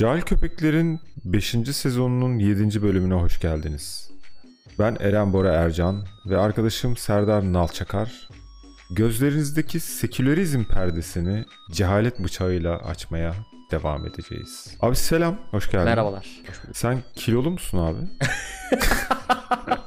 Cahil Köpekler'in 5. sezonunun 7. bölümüne hoş geldiniz. Ben Eren Bora Ercan ve arkadaşım Serdar Nalçakar gözlerinizdeki sekülerizm perdesini cehalet bıçağıyla açmaya devam edeceğiz. Abi selam, hoş geldin. Merhabalar. Sen kilolu musun abi?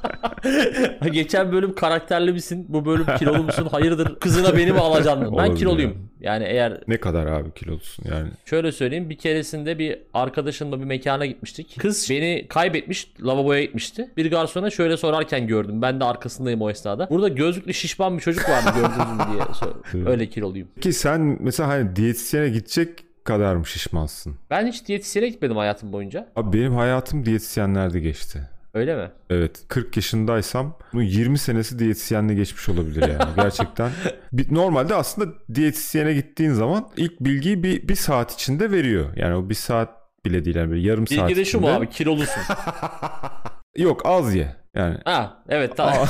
Geçen bölüm karakterli misin? Bu bölüm kilolu musun? Hayırdır? Kızına beni mi alacaksın? Ben Olabilir kiloluyum. Yani eğer ne kadar abi kilolusun yani? şöyle söyleyeyim bir keresinde bir arkadaşımla bir mekana gitmiştik. Kız beni kaybetmiş lavaboya gitmişti. Bir garsona şöyle sorarken gördüm. Ben de arkasındayım o esnada. Burada gözlüklü şişman bir çocuk vardı gördünüz mü diye sor. Öyle kiloluyum. Ki sen mesela hani diyetisyene gidecek kadar mı şişmansın? Ben hiç diyetisyene gitmedim hayatım boyunca. Abi benim hayatım diyetisyenlerde geçti. Öyle mi? Evet 40 yaşındaysam bunun 20 senesi diyetisyenle geçmiş olabilir yani gerçekten. Bir- Normalde aslında diyetisyene gittiğin zaman ilk bilgiyi bir, bir saat içinde veriyor. Yani o bir saat bile değil yani böyle yarım saat Bilgi de şu mu abi kilolusun. Yok az ye yani. ha evet tamam.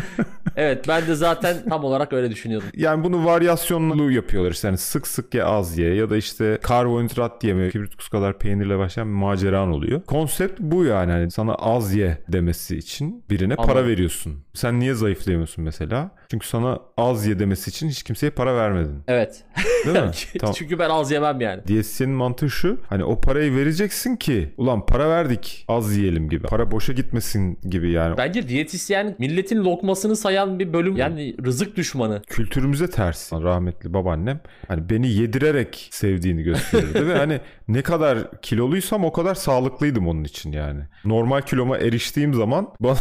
evet ben de zaten tam olarak öyle düşünüyordum. Yani bunu varyasyonlu yapıyorlar işte yani sık sık ye az ye ya da işte karbonhidrat yeme kibrit kadar peynirle başlayan bir maceran oluyor. Konsept bu yani hani sana az ye demesi için birine para Anladım. veriyorsun. Sen niye zayıflayamıyorsun mesela? Çünkü sana az ye demesi için hiç kimseye para vermedin. Evet. Değil mi? tamam. Çünkü ben az yemem yani. Diyetisyenin mantığı şu. Hani o parayı vereceksin ki ulan para verdik az yiyelim gibi. Para boşa gitmesin gibi yani. Bence diyetisyen milletin lokmasını sayan bir bölüm. Yani rızık düşmanı. Kültürümüze ters. Rahmetli babaannem hani beni yedirerek sevdiğini gösterirdi ve hani ne kadar kiloluysam o kadar sağlıklıydım onun için yani. Normal kiloma eriştiğim zaman bana,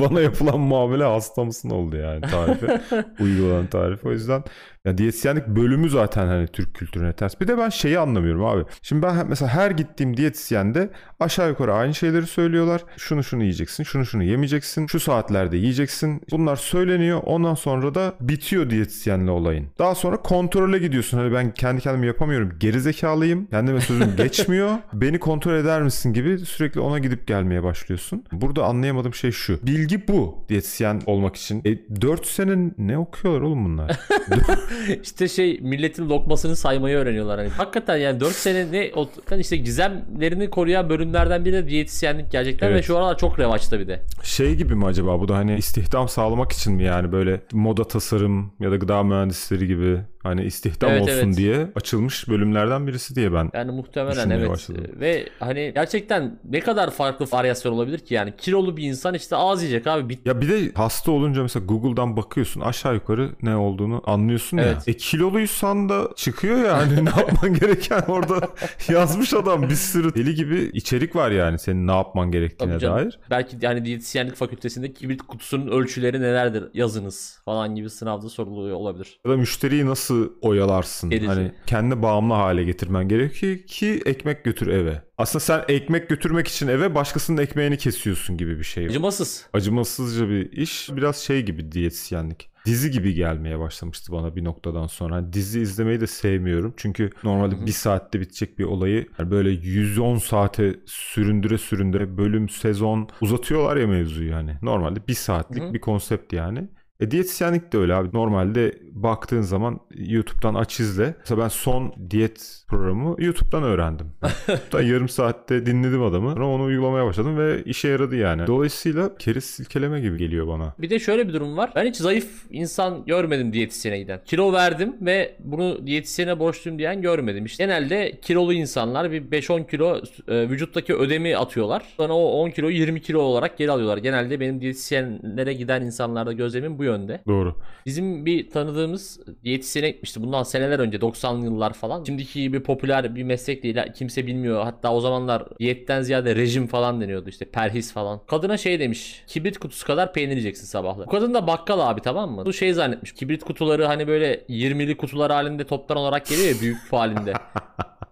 bana yapılan muamele hasta mısın oldu yani tarife. uygulanan tarife. O yüzden ya diyetisyenlik bölümü zaten hani Türk kültürüne ters. Bir de ben şeyi anlamıyorum abi. Şimdi ben mesela her gittiğim diyetisyende aşağı yukarı aynı şeyleri söylüyorlar. Şunu şunu yiyeceksin, şunu şunu yemeyeceksin, şu saatlerde yiyeceksin. Bunlar söyleniyor. Ondan sonra da bitiyor diyetisyenle olayın. Daha sonra kontrole gidiyorsun. Hani ben kendi kendime yapamıyorum. Gerizekalıyım. Kendime sözüm geçmiyor. Beni kontrol eder misin gibi sürekli ona gidip gelmeye başlıyorsun. Burada anlayamadığım şey şu. Bilgi bu diyetisyen olmak için. E 4 sene ne okuyorlar oğlum bunlar? İşte şey milletin lokmasını saymayı öğreniyorlar. Hani hakikaten yani 4 sene ne yani işte gizemlerini koruyan bölümlerden biri de diyetisyenlik gerçekten Evet. ve şu aralar çok revaçta bir de. Şey gibi mi acaba bu da hani istihdam sağlamak için mi yani böyle moda tasarım ya da gıda mühendisleri gibi hani istihdam Evet, olsun evet. diye açılmış bölümlerden birisi diye ben. Yani muhtemelen evet. başladım. Ve hani gerçekten ne kadar farklı varyasyon olabilir ki yani kilolu bir insan işte az yiyecek abi bit Ya bir de hasta olunca mesela Google'dan bakıyorsun aşağı yukarı ne olduğunu anlıyorsun ya. Evet. E kiloluysan da çıkıyor yani ne yapman gereken orada yazmış adam bir sürü deli gibi içerik var yani senin ne yapman gerektiğine dair. Belki yani diyetisyenlik fakültesinde kibrit kutusunun ölçüleri nelerdir yazınız falan gibi sınavda soruluyor olabilir. Ya da müşteriyi nasıl oyalarsın? Edici. Hani kendi bağımlı hale getirmen gerekiyor ki ekmek götür eve. Aslında sen ekmek götürmek için eve başkasının ekmeğini kesiyorsun gibi bir şey. Acımasız. Acımasızca bir iş. Biraz şey gibi diyetisyenlik. Dizi gibi gelmeye başlamıştı bana bir noktadan sonra. Hani dizi izlemeyi de sevmiyorum. Çünkü normalde bir saatte bitecek bir olayı yani böyle 110 saate süründüre süründüre bölüm, sezon uzatıyorlar ya mevzuyu yani. Normalde bir saatlik bir konsept yani. E diyetisyenlik de öyle abi. Normalde baktığın zaman YouTube'dan aç izle. Mesela ben son diyet programı YouTube'dan öğrendim. YouTube'dan yarım saatte dinledim adamı. Sonra onu uygulamaya başladım ve işe yaradı yani. Dolayısıyla keriz silkeleme gibi geliyor bana. Bir de şöyle bir durum var. Ben hiç zayıf insan görmedim diyetisyene giden. Kilo verdim ve bunu diyetisyene borçluyum diyen görmedim. İşte genelde kilolu insanlar bir 5-10 kilo e, vücuttaki ödemi atıyorlar. Sonra o 10 kilo 20 kilo olarak geri alıyorlar. Genelde benim diyetisyenlere giden insanlarda gözlemim bu yönde. Doğru. Bizim bir tanıdığımız diyetisyene gitmişti. Bundan seneler önce 90'lı yıllar falan. Şimdiki gibi popüler bir meslek değil. Kimse bilmiyor. Hatta o zamanlar diyetten ziyade rejim falan deniyordu. işte perhis falan. Kadına şey demiş. Kibrit kutusu kadar peynir yiyeceksin sabahları. Bu kadın da bakkal abi tamam mı? Bu şey zannetmiş. Kibrit kutuları hani böyle 20'li kutular halinde toptan olarak geliyor ya büyük halinde.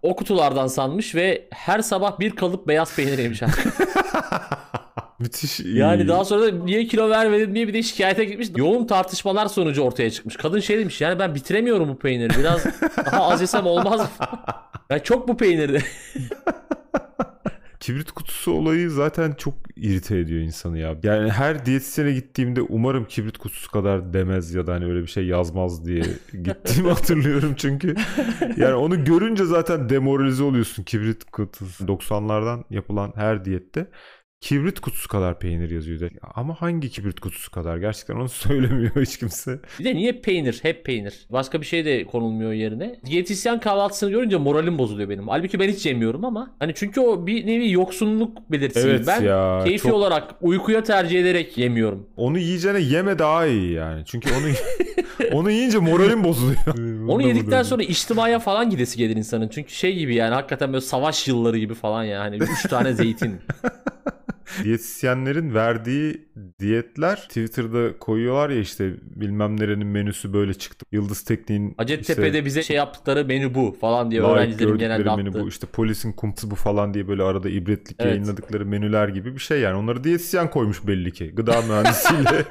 O kutulardan sanmış ve her sabah bir kalıp beyaz peynir yemiş. Müthiş iyi. Yani daha sonra da niye kilo vermedin diye bir de şikayete gitmiş. Yoğun tartışmalar sonucu ortaya çıkmış. Kadın şey demiş yani ben bitiremiyorum bu peyniri. Biraz daha az yesem olmaz mı? Ya çok bu peynirdi. Kibrit kutusu olayı zaten çok irite ediyor insanı ya. Yani her diyetisyene gittiğimde umarım kibrit kutusu kadar demez ya da hani öyle bir şey yazmaz diye gittiğimi hatırlıyorum çünkü. Yani onu görünce zaten demoralize oluyorsun kibrit kutusu. 90'lardan yapılan her diyette kibrit kutusu kadar peynir yazıyor. Ama hangi kibrit kutusu kadar? Gerçekten onu söylemiyor hiç kimse. Bir de niye peynir? Hep peynir. Başka bir şey de konulmuyor yerine. Diyetisyen kahvaltısını görünce moralim bozuluyor benim. Halbuki ben hiç yemiyorum ama. Hani çünkü o bir nevi yoksunluk belirtisi. Evet ben ya, keyfi çok- olarak uykuya tercih ederek yemiyorum. Onu yiyeceğine yeme daha iyi yani. Çünkü onu onu yiyince moralim bozuluyor. Onu yedikten sonra içtimaya falan gidesi gelir insanın. Çünkü şey gibi yani hakikaten böyle savaş yılları gibi falan yani. Üç tane zeytin. Diyetisyenlerin verdiği diyetler Twitter'da koyuyorlar ya işte bilmem nerenin menüsü böyle çıktı. Yıldız Tekniğin Hacettepe'de bize şey yaptıkları menü bu falan diye işte gördükleri genelde menü attı. bu işte polisin kumpusu bu falan diye böyle arada ibretlik Evet. yayınladıkları menüler gibi bir şey yani. Onları diyetisyen koymuş belli ki. Gıda mühendisiyle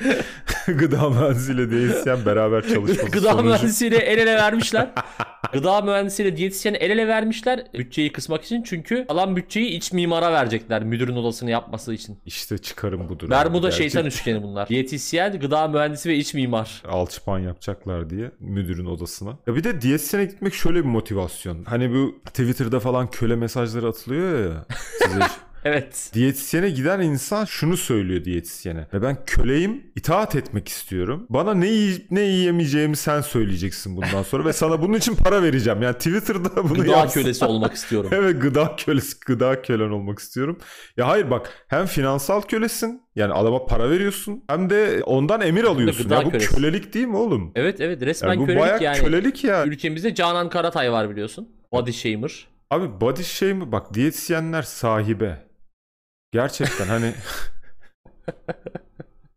gıda mühendisiyle diyetisyen beraber çalışması Gıda sonucu. mühendisiyle el ele vermişler. Gıda mühendisiyle diyetisyeni el ele vermişler bütçeyi kısmak için. Çünkü alan bütçeyi iç mimara verecekler müdürün odasını yapması için. İşte çıkarım budur. Bermuda abi. şeytan Gerçek- üçgeni bunlar. Diyetisyen, gıda mühendisi ve iç mimar. alçıpan yapacaklar diye müdürün odasına. Ya bir de diyetisyene gitmek şöyle bir motivasyon. Hani bu Twitter'da falan köle mesajları atılıyor ya size. Evet. Diyetisyene giden insan şunu söylüyor diyetisyene. Ve ben köleyim, itaat etmek istiyorum. Bana ne yiyip ne yiyemeyeceğimi sen söyleyeceksin bundan sonra ve sana bunun için para vereceğim. Yani Twitter'da bunu Gıda yapsın. kölesi olmak istiyorum. Evet gıda kölesi, gıda kölen olmak istiyorum. Ya hayır bak hem finansal kölesin yani adama para veriyorsun hem de ondan emir alıyorsun. gıda Ya bu kölesi. kölelik değil mi oğlum? Evet evet resmen Yani bu kölelik bayağı yani. kölelik ya. Ülkemizde Canan Karatay var biliyorsun. Body shamer. Abi body mi? Bak diyetisyenler sahibe. Gerçekten hani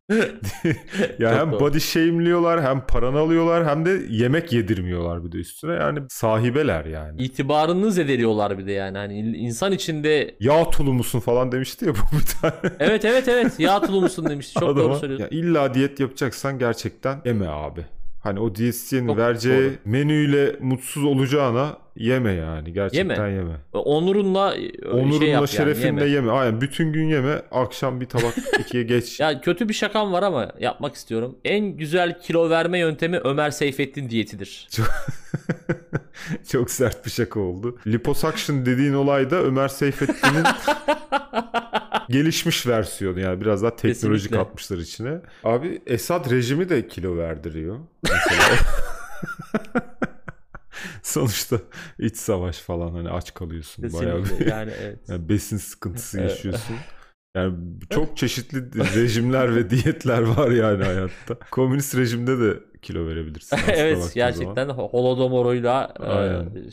ya Çok hem doğru. body shame'liyorlar hem paranı alıyorlar hem de yemek yedirmiyorlar bir de üstüne. Yani sahibeler yani. İtibarını zedeliyorlar bir de yani. Hani insan içinde Yağ tulumusun falan demişti ya bu bir tane. Evet evet evet yağ tulumusun demişti. Çok adama. doğru söylüyorsun. Ya illa diyet yapacaksan gerçekten yeme abi. Hani o diyetisyenin Çok vereceği doğru. menüyle mutsuz olacağına yeme yani. Gerçekten yeme. Onurunla e, Onurunla şey yap yani, şerefinle yeme. yeme. Aynen bütün gün yeme. Akşam bir tabak ikiye geç. Ya kötü bir şakam var ama yapmak istiyorum. En güzel kilo verme yöntemi Ömer Seyfettin diyetidir. Çok sert bir şaka oldu. Liposuction dediğin olay da Ömer Seyfettin'in gelişmiş versiyonu yani biraz daha teknoloji Kesinlikle. katmışlar içine. Abi Esad rejimi de kilo verdiriyor. Mesela. Sonuçta iç savaş falan hani aç kalıyorsun bayağı Kesinlikle bir. yani evet. Yani besin sıkıntısı Evet. yaşıyorsun. Yani çok çeşitli rejimler ve diyetler var yani hayatta. Komünist rejimde de kilo verebilirsin. evet gerçekten zaman. Holodomor'uyla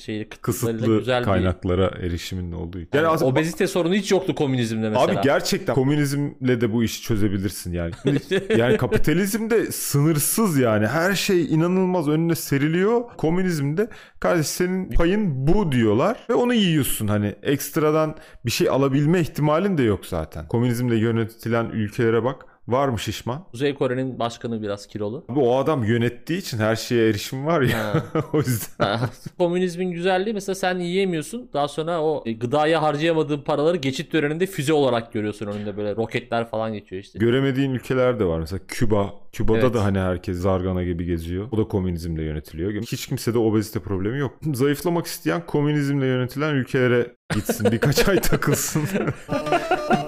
e, kıtlıklarıyla Kısıtlı güzel bir kaynaklara erişimin olduğu. için. Yani aslında- obezite sorunu hiç yoktu komünizmde mesela. Abi gerçekten komünizmle de bu işi çözebilirsin yani. yani kapitalizmde sınırsız yani. Her şey inanılmaz önüne seriliyor. Komünizmde kardeş senin payın bu diyorlar ve onu yiyorsun. Hani ekstradan bir şey alabilme ihtimalin de yok zaten. Komünizmle yönetilen ülkelere bak. Var mı şişman? Kuzey Kore'nin başkanı biraz kilolu. Abi o adam yönettiği için her şeye erişim var ya. O yüzden. Komünizmin güzelliği mesela sen yiyemiyorsun. Daha sonra o e, gıdaya harcayamadığın paraları geçit töreninde füze olarak görüyorsun önünde böyle roketler falan geçiyor işte. Göremediğin ülkeler de var. Mesela Küba. Küba'da Evet. da hani herkes zargana gibi geziyor. O da komünizmle yönetiliyor. Hiç kimsede obezite problemi yok. Zayıflamak isteyen komünizmle yönetilen ülkelere gitsin. Birkaç ay takılsın.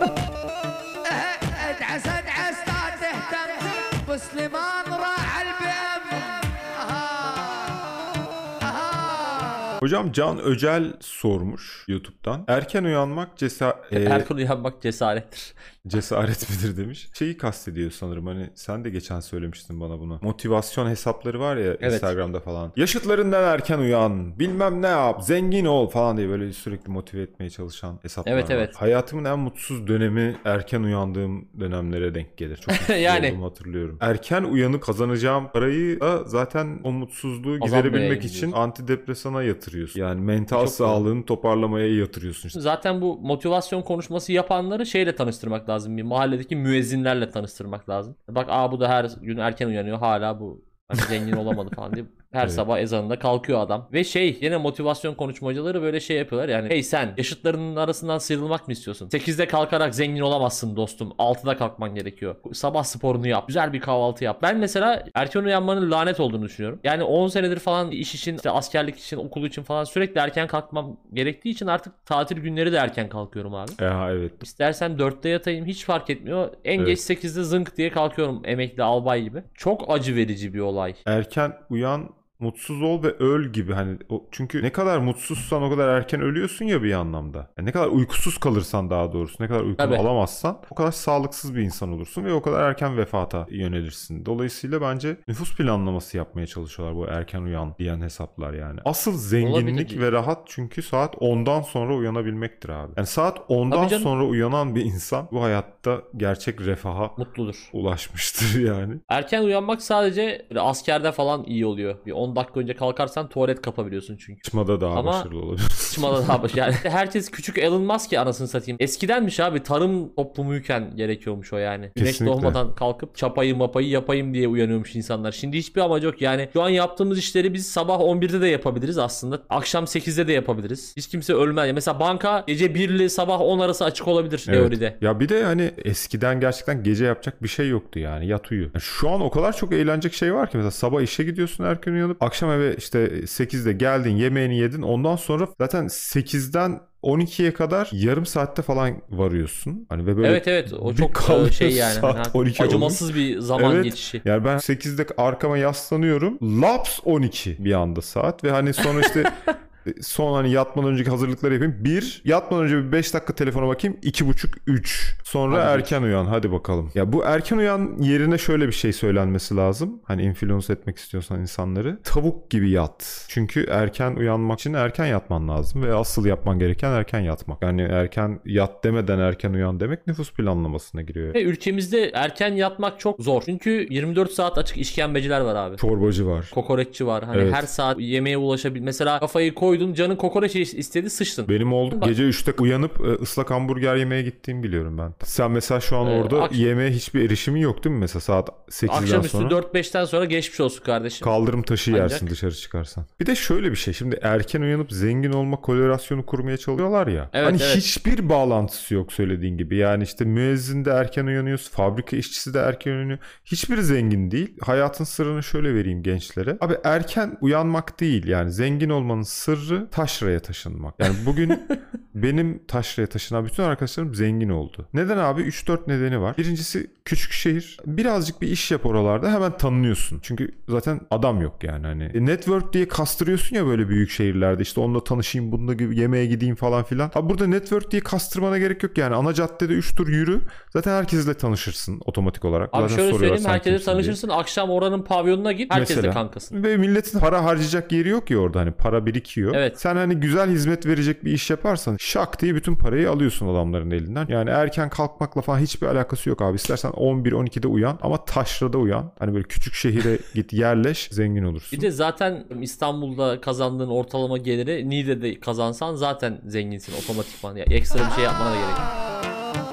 Hocam Can Öcel sormuş YouTube'dan. Erken uyanmak cesa e, Erken uyanmak cesarettir. cesaret midir demiş. Şeyi kastediyor sanırım hani sen de geçen söylemiştin bana bunu. Motivasyon hesapları var ya Evet. Instagram'da falan. Yaşıtlarından erken uyan, bilmem ne yap, zengin ol falan diye böyle sürekli motive etmeye çalışan hesaplar Evet, var. evet. Hayatımın en mutsuz dönemi erken uyandığım dönemlere denk gelir. Çok mutsuz Yani. olduğumu hatırlıyorum. Erken uyanıp kazanacağım parayı da zaten o mutsuzluğu giderebilmek için antidepresana yatırıyorsun. Yani mental Çok sağlığını toparlamaya yatırıyorsun işte. Zaten bu motivasyon konuşması yapanları şeyle tanıştırmak lazım. Bir mahalledeki müezzinlerle tanıştırmak lazım. Bak aa bu da her gün erken uyanıyor hala bu hani zengin olamadı falan diye. Her Evet. sabah ezanında kalkıyor adam. Ve şey yine motivasyon konuşmacıları böyle şey yapıyorlar. Yani hey sen yaşıtlarının arasından sıyrılmak mı istiyorsun? 8'de kalkarak zengin olamazsın dostum. 6'da kalkman gerekiyor. Sabah sporunu yap. Güzel bir kahvaltı yap. Ben mesela erken uyanmanın lanet olduğunu düşünüyorum. Yani 10 senedir falan iş için, işte askerlik için, okul için falan sürekli erken kalkmam gerektiği için artık tatil günleri de erken kalkıyorum abi. Ya evet. İstersem 4'te yatayım hiç fark etmiyor. En Evet. geç 8'de zınk diye kalkıyorum emekli albay gibi. Çok acı verici bir olay. Erken uyan mutsuz ol ve öl gibi hani o, çünkü ne kadar mutsuzsan o kadar erken ölüyorsun ya bir anlamda. Yani ne kadar uykusuz kalırsan daha doğrusu ne kadar uykunu Tabii. alamazsan o kadar sağlıksız bir insan olursun ve o kadar erken vefata yönelirsin. Dolayısıyla bence nüfus planlaması yapmaya çalışıyorlar bu erken uyan diyen hesaplar yani. Asıl zenginlik Olabilir. ve rahat çünkü saat 10'dan sonra uyanabilmektir abi. Yani saat 10'dan Tabii canım. sonra uyanan bir insan bu hayatta gerçek refaha Mutludur. ulaşmıştır yani. Erken uyanmak sadece askerde falan iyi oluyor. Bir 10 dakika önce kalkarsan tuvalet kapabiliyorsun çünkü. Sıçmada daha Ama- başarılı olabilir. Sıçmada daha baş. Yani herkes küçük Elon Musk ki anasını satayım. Eskidenmiş abi tarım toplumuyken gerekiyormuş o yani. Güneş doğmadan kalkıp çapayı mapayı yapayım diye uyanıyormuş insanlar. Şimdi hiçbir amacı yok. Yani şu an yaptığımız işleri biz sabah 11'de de yapabiliriz aslında. Akşam 8'de de yapabiliriz. Hiç kimse ölmez. Mesela banka gece 1 ile sabah 10 arası açık olabilir Evet. teoride. Ya bir de hani eskiden gerçekten gece yapacak bir şey yoktu yani yat uyu. Yani şu an o kadar çok eğlenecek şey var ki mesela sabah işe gidiyorsun erken uyanıp akşam eve işte 8'de geldin yemeğini yedin ondan sonra zaten 8'den 12'ye kadar yarım saatte falan varıyorsun. Hani ve böyle Evet evet o çok e, şey yani. saat Hani 12 acımasız bir zaman Evet. geçişi. Yani ben 8'de arkama yaslanıyorum. Laps 12 bir anda saat ve hani sonra işte son hani yatmadan önceki hazırlıkları yapayım. Bir, yatmadan önce bir 5 dakika telefona bakayım. 2.30 3. Sonra Hadi erken uyan hadi bakalım. Ya bu erken uyan yerine şöyle bir şey söylenmesi lazım. Hani influence etmek istiyorsan insanları. Tavuk gibi yat. Çünkü erken uyanmak için erken yatman lazım ve asıl yapman gereken erken yatmak. Yani erken yat demeden erken uyan demek nüfus planlamasına giriyor. Ve ülkemizde erken yatmak çok zor. Çünkü 24 saat açık işkembeciler var abi. Çorbacı var. Kokoreççi var. Hani Evet. her saat yemeğe ulaşabil. Mesela kafayı koydun canın kokoreç istedi sıçtın. Benim oldu. Bak- Gece 3'te uyanıp e, ıslak hamburger yemeye gittiğimi biliyorum ben. Sen mesela şu an Ee, orada akş- yemeğe hiçbir erişimin yok değil mi mesela saat 8'den Akşamüstü sonra? 4-5'ten sonra geçmiş olsun kardeşim. Kaldırım taşı Ancak- yersin dışarı çıkarsan. Bir de şöyle bir şey. Şimdi erken uyanıp zengin olma kolerasyonu kurmaya çalışıyorlar ya. Evet, hani evet. hiçbir bağlantısı yok söylediğin gibi. Yani işte müezzin de erken uyanıyorsun. Fabrika işçisi de erken uyanıyor. Hiçbiri zengin değil. Hayatın sırrını şöyle vereyim gençlere. Abi erken uyanmak değil. Yani zengin olmanın sırrı taşraya taşınmak. Yani bugün benim taşraya taşınan bütün arkadaşlarım zengin oldu. Neden abi? 3-4 nedeni var. Birincisi küçük şehir. Birazcık bir iş yap oralarda hemen tanınıyorsun. Çünkü zaten adam yok yani hani. E, network diye kastırıyorsun ya böyle büyük şehirlerde. İşte onunla tanışayım, bununla yemeğe gideyim falan filan. Abi burada network diye kastırmana gerek yok yani. Ana caddede 3 tur yürü. Zaten herkesle tanışırsın otomatik olarak. Abi zaten şöyle söyleyeyim herkese kimsin diye. tanışırsın. Akşam oranın pavyonuna git. Herkesle kankasın. Ve milletin para harcayacak yeri yok ya orada hani para birikiyor. Evet. Sen hani güzel hizmet verecek bir iş yaparsan şak diye bütün parayı alıyorsun adamların elinden. Yani erken kalkmakla falan hiçbir alakası yok abi. İstersen 11-12'de uyan ama taşrada uyan. Hani böyle küçük şehire git yerleş zengin olursun. Bir de zaten İstanbul'da kazandığın ortalama geliri Niğde'de kazansan zaten zenginsin otomatikman. Ya ekstra bir şey yapmana da gerek yok.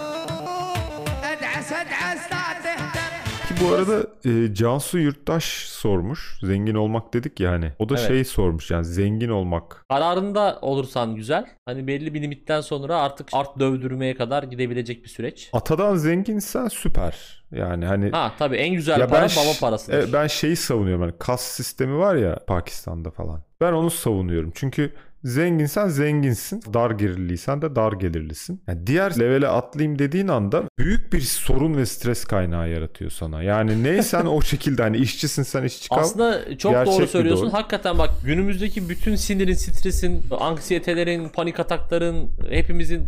Peki bu arada e, Cansu Yurttaş sormuş. Zengin olmak dedik ya hani. O da Evet. şey sormuş yani zengin olmak. Kararında olursan güzel. Hani belli bir limitten sonra artık art dövdürmeye kadar gidebilecek bir süreç. Atadan zenginsen süper. Yani hani Ha tabii en güzel Ya para ben baba parasıdır. E, ben şeyi savunuyorum hani kas sistemi var ya Pakistan'da falan. Ben onu savunuyorum. Çünkü zenginsen zenginsin. Dar gelirliysen de dar gelirlisin. Yani diğer levele atlayayım dediğin anda büyük bir sorun ve stres kaynağı yaratıyor sana. Yani neysen o şekilde hani işçisin sen işçi kal. Aslında çok Gerçek doğru söylüyorsun. doğru. Hakikaten bak günümüzdeki bütün sinirin, stresin, anksiyetelerin, panik atakların, hepimizin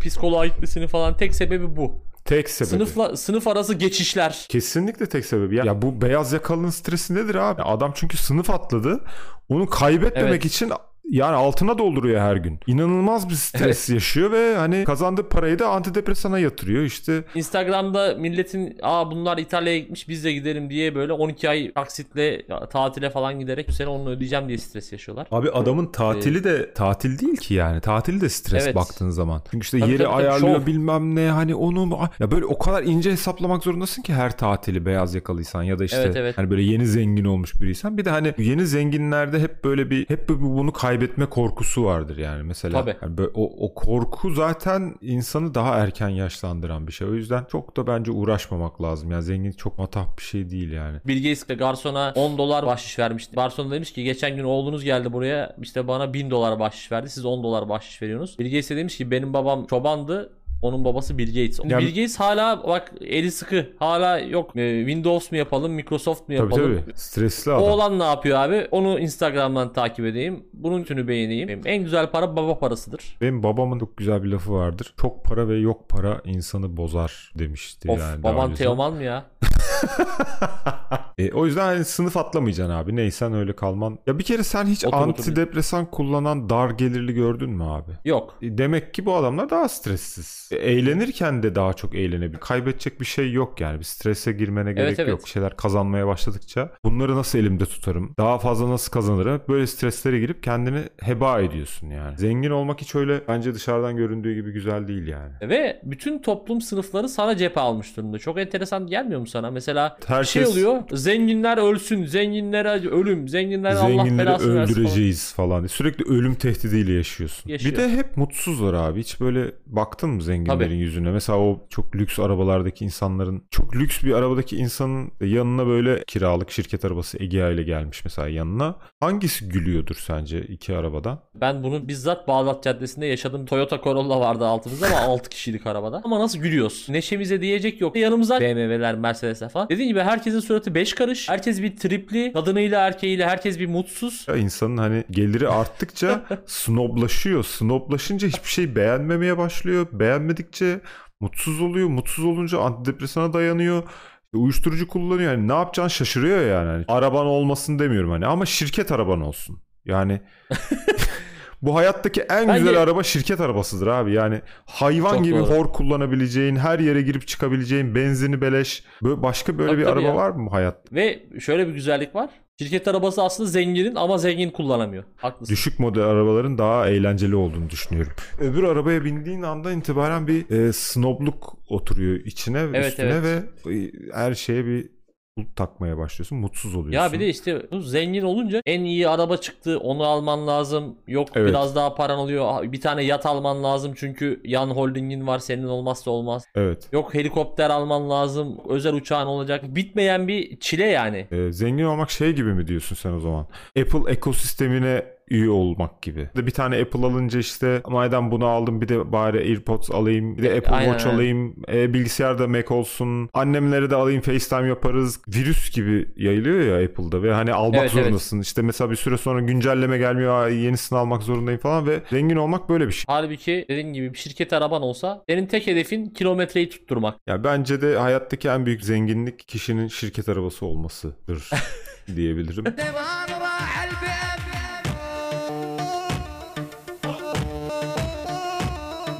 psikoloğa gitmesinin falan tek sebebi bu. Tek sebebi. Sınıfla sınıf arası geçişler. Kesinlikle tek sebebi. Ya, ya bu beyaz yakalının stresi nedir abi? Adam çünkü sınıf atladı. Onu kaybetmemek Evet. için yani altına dolduruyor her gün. İnanılmaz bir stres yaşıyor ve hani kazandığı parayı da antidepresana yatırıyor. İşte Instagram'da milletin aa bunlar İtalya'ya gitmiş biz de gidelim diye böyle 12 ay taksitle tatile falan giderek bu sene onu ödeyeceğim diye stres yaşıyorlar. Abi adamın tatili de tatil değil ki yani. Tatil de stres Evet. baktığın zaman. Çünkü işte Tabii, yeri tabii, ayarlıyor şov. bilmem ne hani onu ya böyle o kadar ince hesaplamak zorundasın ki her tatili beyaz yakalıysan ya da işte Evet, evet. hani böyle yeni zengin olmuş biriysen. Bir de hani yeni zenginlerde hep böyle bir hep bir bunu kaybetme korkusu vardır yani mesela. Tabii. Yani böyle o, o korku zaten insanı daha erken yaşlandıran bir şey. O yüzden çok da bence uğraşmamak lazım. Yani zenginlik çok matah bir şey değil yani. Bill Gates de garsona 10 dolar bahşiş vermişti. Garson demiş ki geçen gün oğlunuz geldi buraya işte bana 1000 dolar bahşiş verdi. Siz 10 dolar bahşiş veriyorsunuz. Bill Gates de demiş ki benim babam çobandı. Onun babası Bill Gates. Ya- Bill Gates hala bak eli sıkı. Hala yok e, Windows mu yapalım, Microsoft mu Tabii yapalım? tabii. Stresli O adam. olan ne yapıyor abi? Onu Instagram'dan takip edeyim. Bunun tünü beğeneyim. En güzel para baba parasıdır. Benim babamın çok güzel bir lafı vardır. Çok para ve yok para insanı bozar demişti Of yani. baban. Teoman mı ya? E, o yüzden hani sınıf atlamayacaksın abi. Neysen öyle kalman. Ya bir kere sen hiç Otur, antidepresan kullanan dar gelirli gördün mü abi? Yok. E, Demek ki bu adamlar daha stressiz. E, Eğlenirken de daha çok eğlenebilir. Kaybedecek bir şey yok yani. Bir strese girmene gerek evet. yok. Bir şeyler kazanmaya başladıkça bunları nasıl elimde tutarım? Daha fazla nasıl kazanırım? Böyle streslere girip kendini heba ediyorsun yani. Zengin olmak hiç öyle bence dışarıdan göründüğü gibi güzel değil yani. Ve bütün toplum sınıfları sana cephe almış durumda. Çok enteresan gelmiyor mu sana? Mesela bir Herkes- şey oluyor. Zenginler ölsün. Zenginlere ölüm. Zenginler Allah belasını versin falan. öldüreceğiz falan. Sürekli ölüm tehdidiyle yaşıyorsun. Yaşıyor. Bir de hep mutsuzlar abi. Hiç böyle baktın mı zenginlerin Tabii. yüzüne? Mesela o çok lüks arabalardaki insanların çok lüks bir arabadaki insanın yanına böyle kiralık şirket arabası Egea ile gelmiş mesela yanına. Hangisi gülüyordur sence iki arabadan? Ben bunu bizzat Bağdat Caddesi'nde yaşadım. Toyota Corolla vardı altımızda ama 6 kişilik arabada. Ama nasıl gülüyoruz? Neşemize diyecek yok. Yanımıza BMW'ler, Mercedes'ler falan. Dediğim gibi herkesin suratı 5 karış. Herkes bir tripli. Kadınıyla erkeğiyle herkes bir mutsuz. Ya insanın hani geliri arttıkça snoblaşıyor. Snoblaşınca hiçbir şey beğenmemeye başlıyor. Beğenmedikçe mutsuz oluyor. Mutsuz olunca antidepresana dayanıyor. İşte Uyuşturucu kullanıyor. Yani ne yapacağını şaşırıyor yani. Araban olmasın demiyorum hani ama şirket araban olsun. Yani bu hayattaki en Bence- güzel araba şirket arabasıdır abi. Yani hayvan Çok gibi doğru. hor kullanabileceğin, her yere girip çıkabileceğin, benzini beleş. Böyle başka böyle Tabii, bir tabii araba ya. var mı bu hayatta? Ve şöyle bir güzellik var. Şirket arabası aslında zenginin ama zengin kullanamıyor. Haklısın. Düşük model arabaların daha eğlenceli olduğunu düşünüyorum. Öbür arabaya bindiğin andan itibaren bir e, snobluk oturuyor içine Evet, üstüne evet. ve e, her şeye bir takmaya başlıyorsun. Mutsuz oluyorsun. Ya bir de işte bu zengin olunca en iyi araba çıktı onu alman lazım. Yok Evet. biraz daha paran oluyor. Bir tane yat alman lazım çünkü yan holdingin var senin olmazsa olmaz. Evet. Yok helikopter alman lazım. Özel uçağın olacak. Bitmeyen bir çile yani. E, zengin olmak şey gibi mi diyorsun sen o zaman? Apple ekosistemine üye olmak gibi. Bir tane Apple alınca işte madem bunu aldım bir de bari AirPods alayım. Bir de Apple Aynen, Watch alayım. E, bilgisayarda Mac olsun. Annemlere de alayım FaceTime yaparız. Virüs gibi yayılıyor ya Apple'da ve hani almak Evet, evet. zorundasın. İşte mesela bir süre sonra güncelleme gelmiyor. "Aa, Yenisini almak zorundayım falan ve zengin olmak böyle bir şey. Halbuki dediğin gibi bir şirket araban olsa senin tek hedefin kilometreyi tutturmak. Ya bence de hayattaki en büyük zenginlik kişinin şirket arabası olmasıdır diyebilirim.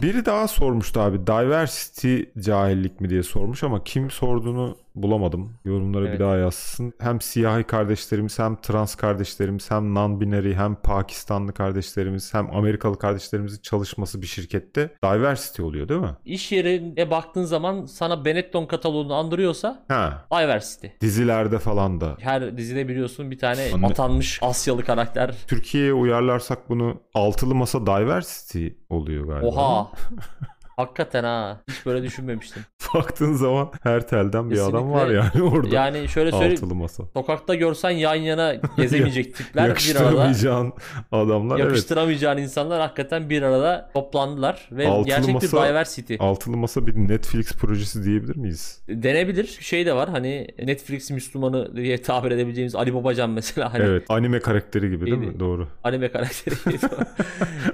Biri daha sormuştu abi. Diversity cahillik mi diye sormuş ama kim sorduğunu bulamadım. Yorumlara Evet. bir daha yazsın. Hem siyahi kardeşlerimiz hem trans kardeşlerimiz hem non-binary hem Pakistanlı kardeşlerimiz hem Amerikalı kardeşlerimizin çalışması bir şirkette diversity oluyor değil mi? İş yerine baktığın zaman sana Benetton kataloğunu andırıyorsa Ha. Diversity. Dizilerde falan da. Her dizide biliyorsun bir tane Anne- atanmış Asyalı karakter. Türkiye'ye uyarlarsak bunu altılı masa diversity oluyor galiba. Oha. Hakikaten ha. Hiç böyle düşünmemiştim. Baktığın zaman her telden bir adam Kesinlikle. var yani orada. Yani şöyle söyleyeyim. masa. Sokakta görsen yan yana gezemeyecek tipler bir arada. Yakıştıramayacağın adamlar evet. Yakıştıramayacağın insanlar hakikaten bir arada toplandılar ve Altılı gerçek masa- bir diversity. Altılı masa bir Netflix projesi diyebilir miyiz? Denebilir. Şey de var hani Netflix Müslümanı diye tabir edebileceğimiz Ali Babacan mesela hani Evet. Anime karakteri gibi değil mi? Doğru. anime karakteri.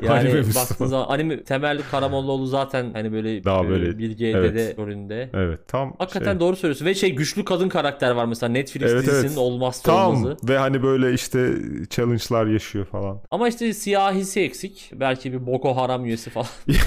Anime yani Müslüman. baktığın zaman anime temel Karamollaoğlu zaten hani böyle, Daha e, böyle, Bilge evet. Dede rolünde. Evet tam Hakikaten şey, doğru söylüyorsun. Ve şey güçlü kadın karakter var mesela Netflix Evet, dizisinin evet. olmazsa tam olmazı. ve hani böyle işte challenge'lar yaşıyor falan. Ama işte siyahisi eksik. Belki bir Boko Haram üyesi falan.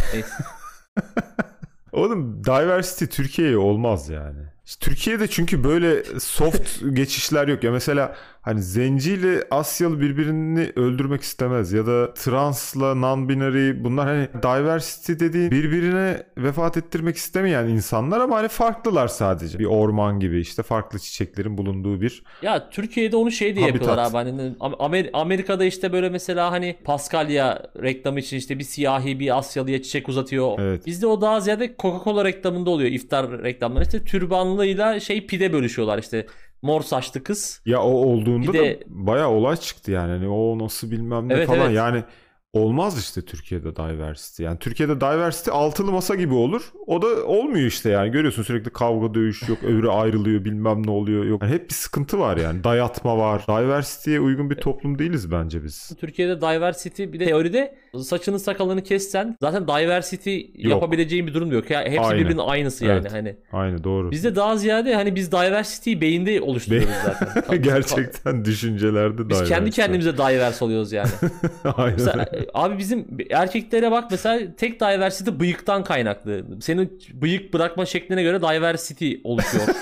Oğlum diversity Türkiye'ye olmaz yani. Türkiye'de çünkü böyle soft geçişler yok. Ya mesela hani zenci ile Asyalı birbirini öldürmek istemez. Ya da transla non-binary bunlar hani diversity dediğin birbirine vefat ettirmek istemeyen insanlar ama hani farklılar sadece. Bir orman gibi işte farklı çiçeklerin bulunduğu bir Ya Türkiye'de onu şey diye Habitat. yapıyorlar abi. Hani Amer- Amerika'da işte böyle mesela hani Paskalya reklamı için işte bir siyahi bir Asyalıya çiçek uzatıyor. Evet. Bizde o daha ziyade Coca-Cola reklamında oluyor. iftar reklamları işte türbanlıyla şey pide bölüşüyorlar işte. Mor saçlı kız. Ya o olduğunda Bir de- da bayağı olay çıktı yani. Hani o nasıl bilmem ne Evet, falan. evet. Yani olmaz işte Türkiye'de diversity. Yani Türkiye'de diversity altılı masa gibi olur. O da olmuyor işte yani. Görüyorsun sürekli kavga dövüş yok. Öbürü ayrılıyor bilmem ne oluyor. Yok. Yani hep bir sıkıntı var yani. Dayatma var. Diversity'ye uygun bir toplum değiliz bence biz. Türkiye'de diversity bir de teoride saçını sakalını kessen zaten diversity yapabileceğin bir durum yok. Ya hepsi Aynen. birbirinin aynısı yani Evet. hani. Aynı doğru. Bizde daha ziyade hani biz diversity'yi beyinde oluşturuyoruz zaten. Gerçekten düşüncelerde Biz kendi diversity. kendimize diverse oluyoruz yani. Aynen. Mesela, abi bizim erkeklere bak mesela tek diversity bıyıktan kaynaklı. Senin bıyık bırakma şekline göre diversity oluşuyor.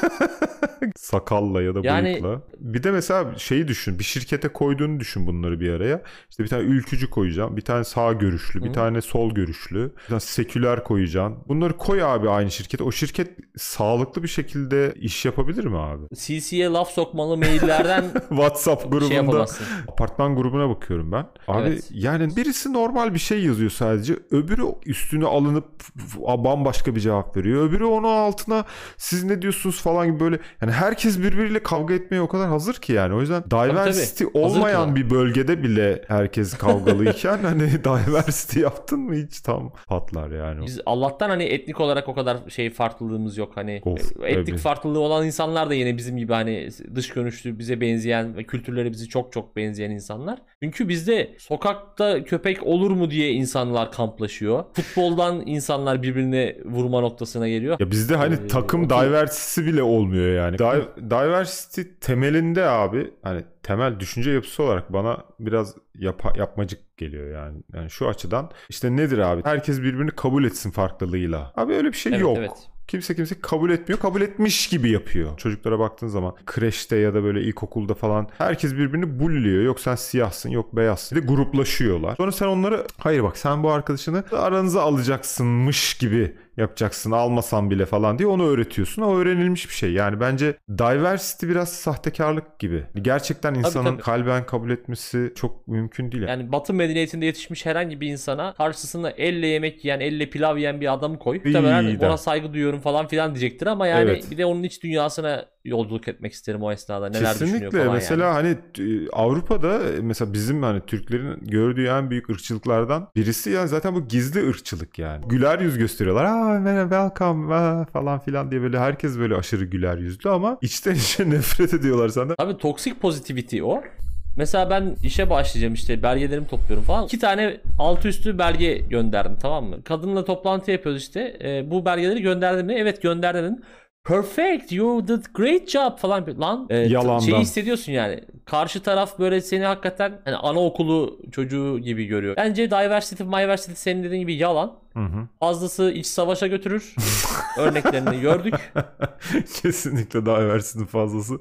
Sakalla ya da Yani- bıyıkla. Bir de mesela şeyi düşün. Bir şirkete koyduğunu düşün bunları bir araya. İşte bir tane ülkücü koyacağım. Bir tane sağ görüşlü. Bir Hı. tane sol görüşlü. Bir tane seküler koyacaksın. Bunları koy abi aynı şirkete. O şirket sağlıklı bir şekilde iş yapabilir mi abi? CC'ye laf sokmalı maillerden WhatsApp grubunda şey yapamazsın. apartman grubuna bakıyorum ben. Abi Evet. yani birisi normal bir şey yazıyor sadece. Öbürü üstüne alınıp bambaşka bir cevap veriyor. Öbürü onun altına siz ne diyorsunuz falan gibi böyle. Yani herkes birbiriyle kavga etmeye o kadar hazır ki yani. O yüzden diversity tabii. Hazır olmayan bir bölgede bile herkes kavgalıyken hani diversity yaptın mı hiç tam patlar yani. Biz Allah'tan hani etnik olarak o kadar şey farklılığımız yok. Hani Of, etnik tabii. farklılığı olan insanlar da yine bizim gibi hani dış görünüşlü bize benzeyen ve kültürleri bizi çok çok benzeyen insanlar. Çünkü bizde sokakta köpek olur mu diye insanlar kamplaşıyor. Futboldan insanlar birbirine vurma noktasına geliyor. Ya bizde hani Ee, takım okey. diversity'si bile olmuyor yani. Di- diversity temelinde abi hani temel düşünce yapısı olarak bana biraz yapa- yapmacık geliyor yani. Yani şu açıdan işte nedir abi? Herkes birbirini kabul etsin farklılığıyla. Abi öyle bir şey Evet, yok. evet. Kimse kimse kabul etmiyor. Kabul etmiş gibi yapıyor. Çocuklara baktığın zaman kreşte ya da böyle ilkokulda falan herkes birbirini bulluyor. Yok sen siyahsın yok beyazsın. Bir de gruplaşıyorlar. Sonra sen onları hayır bak sen bu arkadaşını aranıza alacaksınmış gibi yapacaksın almasan bile falan diye onu öğretiyorsun. O öğrenilmiş bir şey. Yani bence diversity biraz sahtekarlık gibi. Gerçekten insanın tabii. kalben kabul etmesi çok mümkün değil. Yani Batı medeniyetinde yetişmiş herhangi bir insana karşısına elle yemek yiyen, elle pilav yiyen bir adamı koy. Muhtemelen ona saygı duyuyorum falan filan diyecektir ama yani Evet. bir de onun iç dünyasına yolculuk etmek isterim o esnada. Neler düşünüyor Kesinlikle. falan mesela yani. hani e, Avrupa'da e, mesela bizim hani Türklerin gördüğü en büyük ırkçılıklardan birisi yani zaten bu gizli ırkçılık yani. Güler yüz gösteriyorlar. Aa merhaba welcome aa, falan filan diye böyle herkes böyle aşırı güler yüzlü ama içten içe nefret ediyorlar senden. Tabii toksik positivity o. Mesela ben işe başlayacağım işte belgelerimi topluyorum falan. İki tane altı üstü belge gönderdim tamam mı? Kadınla toplantı yapıyoruz işte. Ee, bu belgeleri gönderdim mi? Evet gönderdim. Perfect, you did great job falan. Lan e, Yalandan. şeyi hissediyorsun yani. Karşı taraf böyle seni hakikaten hani anaokulu çocuğu gibi görüyor. Bence diversity, diversity senin dediğin gibi yalan. Hı hı. Fazlası iç savaşa götürür. Örneklerini gördük. Kesinlikle diversity'nin fazlası.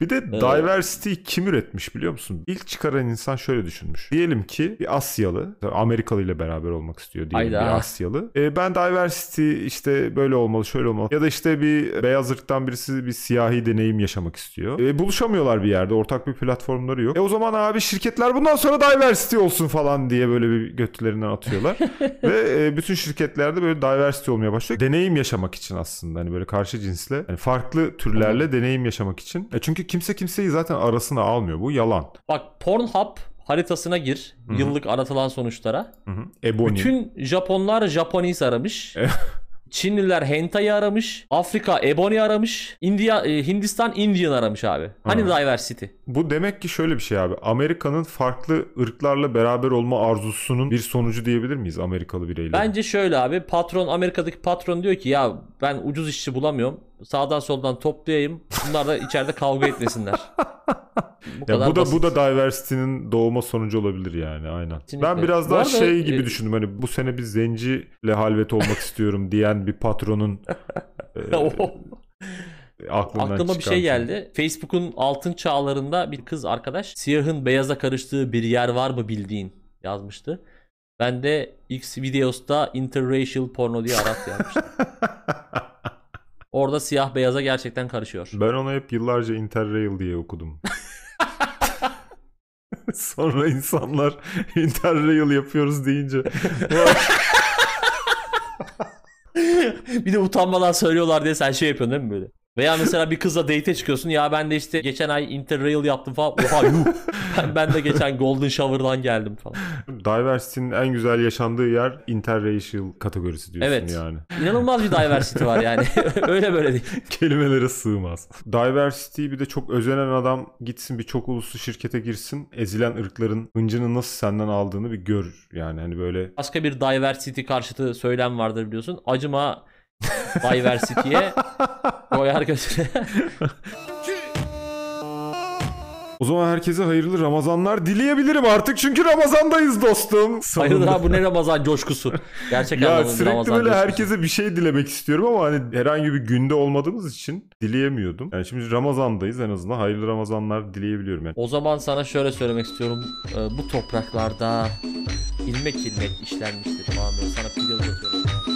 Bir de diversity'yi kim üretmiş biliyor musun? İlk çıkaran insan şöyle düşünmüş. Diyelim ki bir Asyalı, Amerikalı ile beraber olmak istiyor diyelim Hayda. bir Asyalı. E, ben diversity işte böyle olmalı, şöyle olmalı. Ya da işte bir beyaz ırktan birisi bir siyahi deneyim yaşamak istiyor. E, buluşamıyorlar bir yerde. Ortak bir platformları yok. E o zaman abi şirketler bundan sonra diversity olsun falan diye böyle bir götülerinden atıyorlar. Ve e, bütün şirketlerde böyle diversity olmaya başlıyor. Deneyim yaşamak için aslında. Hani böyle karşı cinsle, hani farklı türlerle deneyim yaşamak için. E çünkü kimse kimseyi zaten arasına almıyor. Bu yalan. Bak Pornhub haritasına gir. Yıllık aratılan sonuçlara. Hı hı. Ebony. Bütün Japonlar Japanese aramış. Çinliler hentai aramış. Afrika ebony aramış. India, e, Hindistan Indian aramış abi. Hani Ha. diversity? Bu demek ki şöyle bir şey abi. Amerika'nın farklı ırklarla beraber olma arzusunun bir sonucu diyebilir miyiz Amerikalı bireyler? Bence şöyle abi patron Amerika'daki patron diyor ki ya ben ucuz işçi bulamıyorum. Sağdan soldan toplayayım. Bunlar da içeride kavga etmesinler. Bu Ya bu da basit. bu da diversity'nin doğma sonucu olabilir yani aynen. Kesinlikle. Ben biraz daha arada, şey gibi e, düşündüm hani bu sene bir zenciyle halvet olmak istiyorum diyen bir patronun e, aklından Aklıma bir şey geldi. Facebook'un altın çağlarında bir kız arkadaş siyahın beyaza karıştığı bir yer var mı bildiğin yazmıştı. Ben de X videos'ta interracial porno diye arat yazmıştım. Orada siyah beyaza gerçekten karışıyor. Ben onu hep yıllarca Interrail diye okudum. Sonra insanlar Interrail yapıyoruz deyince bir de utanmadan söylüyorlar diye sen şey yapıyorsun değil mi böyle? Veya mesela bir kızla date'e çıkıyorsun. Ya ben de işte geçen ay interrail yaptım falan. Oha yuh. Ben, ben de geçen golden shower'dan geldim falan. diversity'nin en güzel yaşandığı yer interracial kategorisi diyorsun Evet. yani. İnanılmaz bir diversity var yani. Öyle böyle değil. Kelimelere sığmaz. Diversity bir de çok özenen adam gitsin bir çok uluslu şirkete girsin. Ezilen ırkların hıncını nasıl senden aldığını bir gör. Yani hani böyle Başka bir diversity karşıtı söylem vardır biliyorsun. Acıma diversity'ye koyar götüre. O zaman herkese hayırlı Ramazanlar dileyebilirim artık çünkü Ramazandayız dostum. Hayırdır Sonunda. abi bu ne Ramazan coşkusu. Gerçek Ya sürekli Ramazan böyle coşkusu. herkese bir şey dilemek istiyorum ama hani herhangi bir günde olmadığımız için dileyemiyordum. Yani şimdi Ramazan'dayız en azından hayırlı Ramazanlar dileyebiliyorum yani. O zaman sana şöyle söylemek istiyorum. Ee, bu topraklarda ilmek ilmek işlenmiştir falan böyle sana pidil